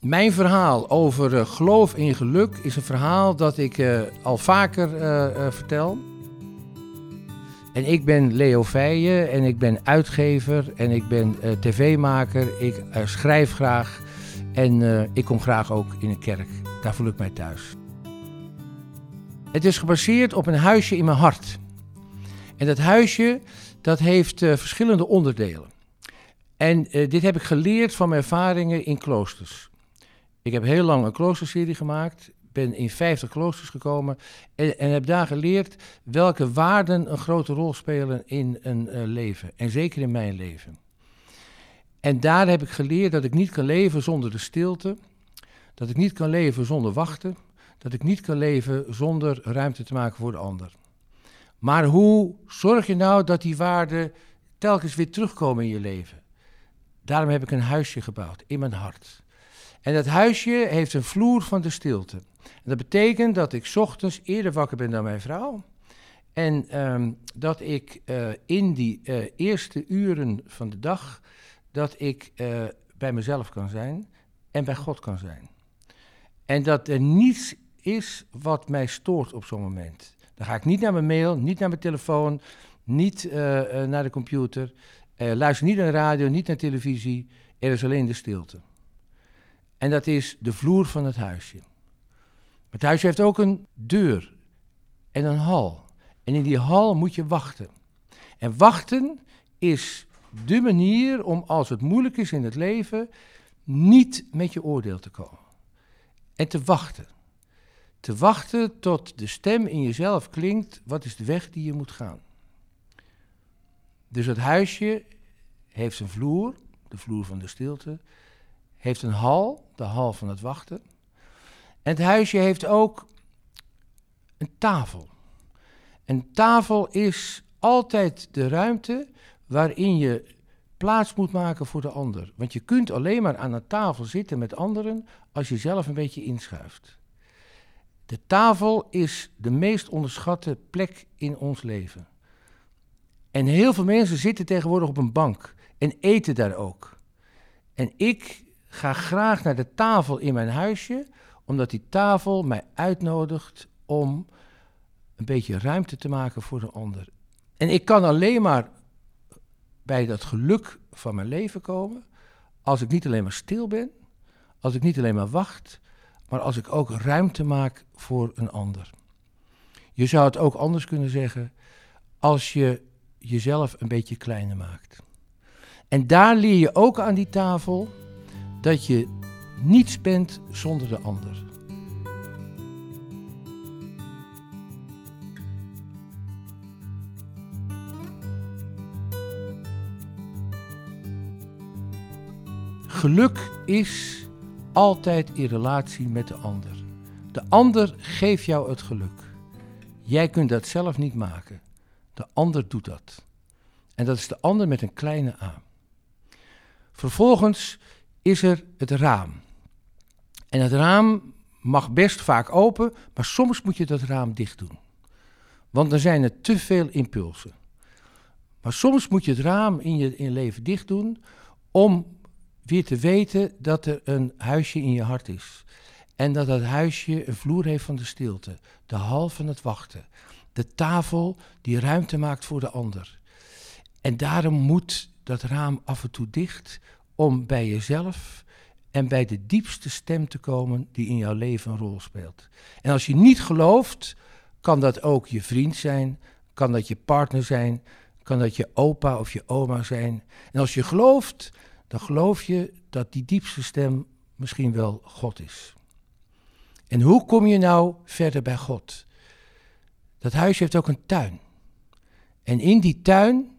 Mijn verhaal over uh, geloof in geluk is een verhaal dat ik uh, al vaker uh, vertel. En ik ben Leo Feijen en ik ben uitgever en ik ben tv-maker. Ik schrijf graag en ik kom graag ook in een kerk. Daar voel ik mij thuis. Het is gebaseerd op een huisje in mijn hart. En dat huisje dat heeft verschillende onderdelen. En dit heb ik geleerd van mijn ervaringen in kloosters. Ik heb heel lang een kloosterserie gemaakt. Ben in 50 kloosters gekomen. En, en heb daar geleerd welke waarden een grote rol spelen in een uh, leven. En zeker in mijn leven. En daar heb ik geleerd dat ik niet kan leven zonder de stilte. Dat ik niet kan leven zonder wachten. Dat ik niet kan leven zonder ruimte te maken voor de ander. Maar hoe zorg je nou dat die waarden telkens weer terugkomen in je leven? Daarom heb ik een huisje gebouwd in mijn hart. En dat huisje heeft een vloer van de stilte. En dat betekent dat ik ochtends eerder wakker ben dan mijn vrouw. En um, dat ik uh, in die uh, eerste uren van de dag, dat ik uh, bij mezelf kan zijn en bij God kan zijn. En dat er niets is wat mij stoort op zo'n moment. Dan ga ik niet naar mijn mail, niet naar mijn telefoon, niet naar de computer, luister niet naar de radio, niet naar televisie. Er is alleen de stilte. En dat is de vloer van het huisje. Het huisje heeft ook een deur en een hal. En in die hal moet je wachten. En wachten is de manier om als het moeilijk is in het leven, niet met je oordeel te komen. En te wachten. Te wachten tot de stem in jezelf klinkt, wat is de weg die je moet gaan. Dus het huisje heeft een vloer, de vloer van de stilte, heeft een hal, de hal van het wachten. En het huisje heeft ook een tafel. Een tafel is altijd de ruimte waarin je plaats moet maken voor de ander. Want je kunt alleen maar aan een tafel zitten met anderen als je zelf een beetje inschuift. De tafel is de meest onderschatte plek in ons leven. En heel veel mensen zitten tegenwoordig op een bank en eten daar ook. En ik ga graag naar de tafel in mijn huisje, omdat die tafel mij uitnodigt om een beetje ruimte te maken voor de ander. En ik kan alleen maar bij dat geluk van mijn leven komen als ik niet alleen maar stil ben, als ik niet alleen maar wacht, maar als ik ook ruimte maak voor een ander. Je zou het ook anders kunnen zeggen als je jezelf een beetje kleiner maakt. En daar leer je ook aan die tafel dat je niets bent zonder de ander. Geluk is altijd in relatie met de ander. De ander geeft jou het geluk. Jij kunt dat zelf niet maken. De ander doet dat. En dat is de ander met een kleine a. Vervolgens is er het raam. En het raam mag best vaak open, maar soms moet je dat raam dicht doen. Want dan zijn er te veel impulsen. Maar soms moet je het raam in je, in leven dicht doen om weer te weten dat er een huisje in je hart is. En dat dat huisje een vloer heeft van de stilte, de hal van het wachten, de tafel die ruimte maakt voor de ander. En daarom moet dat raam af en toe dicht om bij jezelf en bij de diepste stem te komen die in jouw leven een rol speelt. En als je niet gelooft, kan dat ook je vriend zijn, kan dat je partner zijn, kan dat je opa of je oma zijn. En als je gelooft, dan geloof je dat die diepste stem misschien wel God is. En hoe kom je nou verder bij God? Dat huis heeft ook een tuin. En in die tuin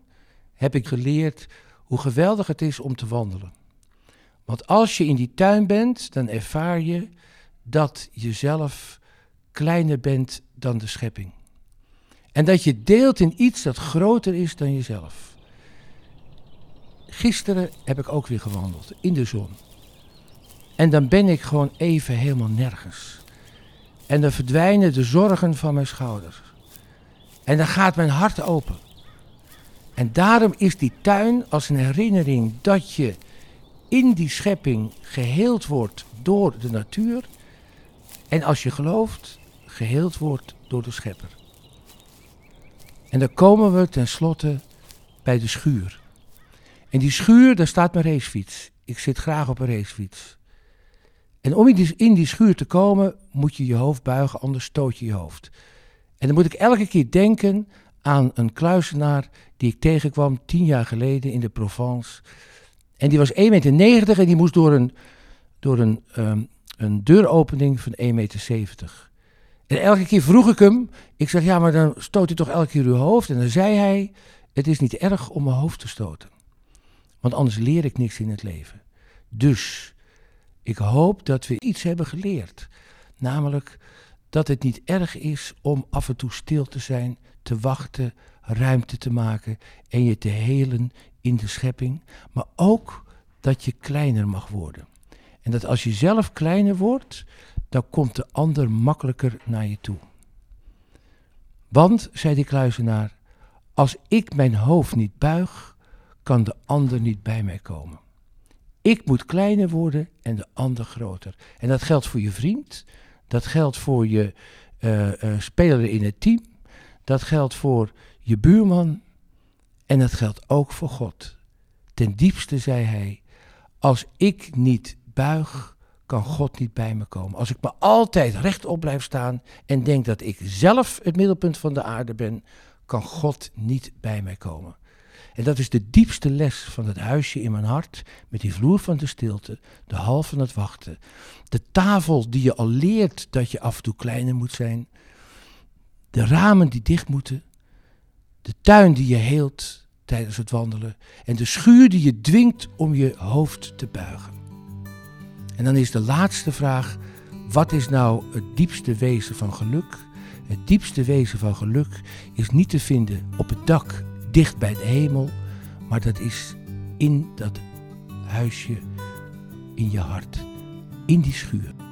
heb ik geleerd hoe geweldig het is om te wandelen. Want als je in die tuin bent, dan ervaar je dat je zelf kleiner bent dan de schepping. En dat je deelt in iets dat groter is dan jezelf. Gisteren heb ik ook weer gewandeld in de zon. En dan ben ik gewoon even helemaal nergens. En dan verdwijnen de zorgen van mijn schouders. En dan gaat mijn hart open. En daarom is die tuin als een herinnering dat je in die schepping geheeld wordt door de natuur. En als je gelooft, geheeld wordt door de schepper. En dan komen we tenslotte bij de schuur. En die schuur, daar staat mijn racefiets. Ik zit graag op een racefiets. En om in die, schuur te komen, moet je je hoofd buigen, anders stoot je je hoofd. En dan moet ik elke keer denken aan een kluisenaar die ik tegenkwam tien jaar geleden in de Provence. En die was 1,90 meter en die moest door een, door een, ehm, een deuropening van 1,70 meter. En elke keer vroeg ik hem, ik zeg ja, maar dan stoot u toch elke keer uw hoofd? En dan zei hij, het is niet erg om mijn hoofd te stoten. Want anders leer ik niks in het leven. Dus ik hoop dat we iets hebben geleerd. Namelijk dat het niet erg is om af en toe stil te zijn, te wachten, ruimte te maken en je te helen in de schepping. Maar ook dat je kleiner mag worden. En dat als je zelf kleiner wordt, dan komt de ander makkelijker naar je toe. Want, zei die kluizenaar, als ik mijn hoofd niet buig, kan de ander niet bij mij komen. Ik moet kleiner worden en de ander groter. En dat geldt voor je vriend, dat geldt voor je uh, uh, speler in het team, dat geldt voor je buurman en dat geldt ook voor God. Ten diepste zei hij: Als ik niet buig, kan God niet bij me komen. Als ik me altijd rechtop blijf staan en denk dat ik zelf het middelpunt van de aarde ben, kan God niet bij mij komen. En dat is de diepste les van het huisje in mijn hart, met die vloer van de stilte, de hal van het wachten, de tafel die je al leert dat je af en toe kleiner moet zijn, de ramen die dicht moeten, de tuin die je heelt tijdens het wandelen en de schuur die je dwingt om je hoofd te buigen. En dan is de laatste vraag, wat is nou het diepste wezen van geluk? Het diepste wezen van geluk is niet te vinden op het dak dicht bij de hemel, maar dat is in dat huisje in je hart, in die schuur.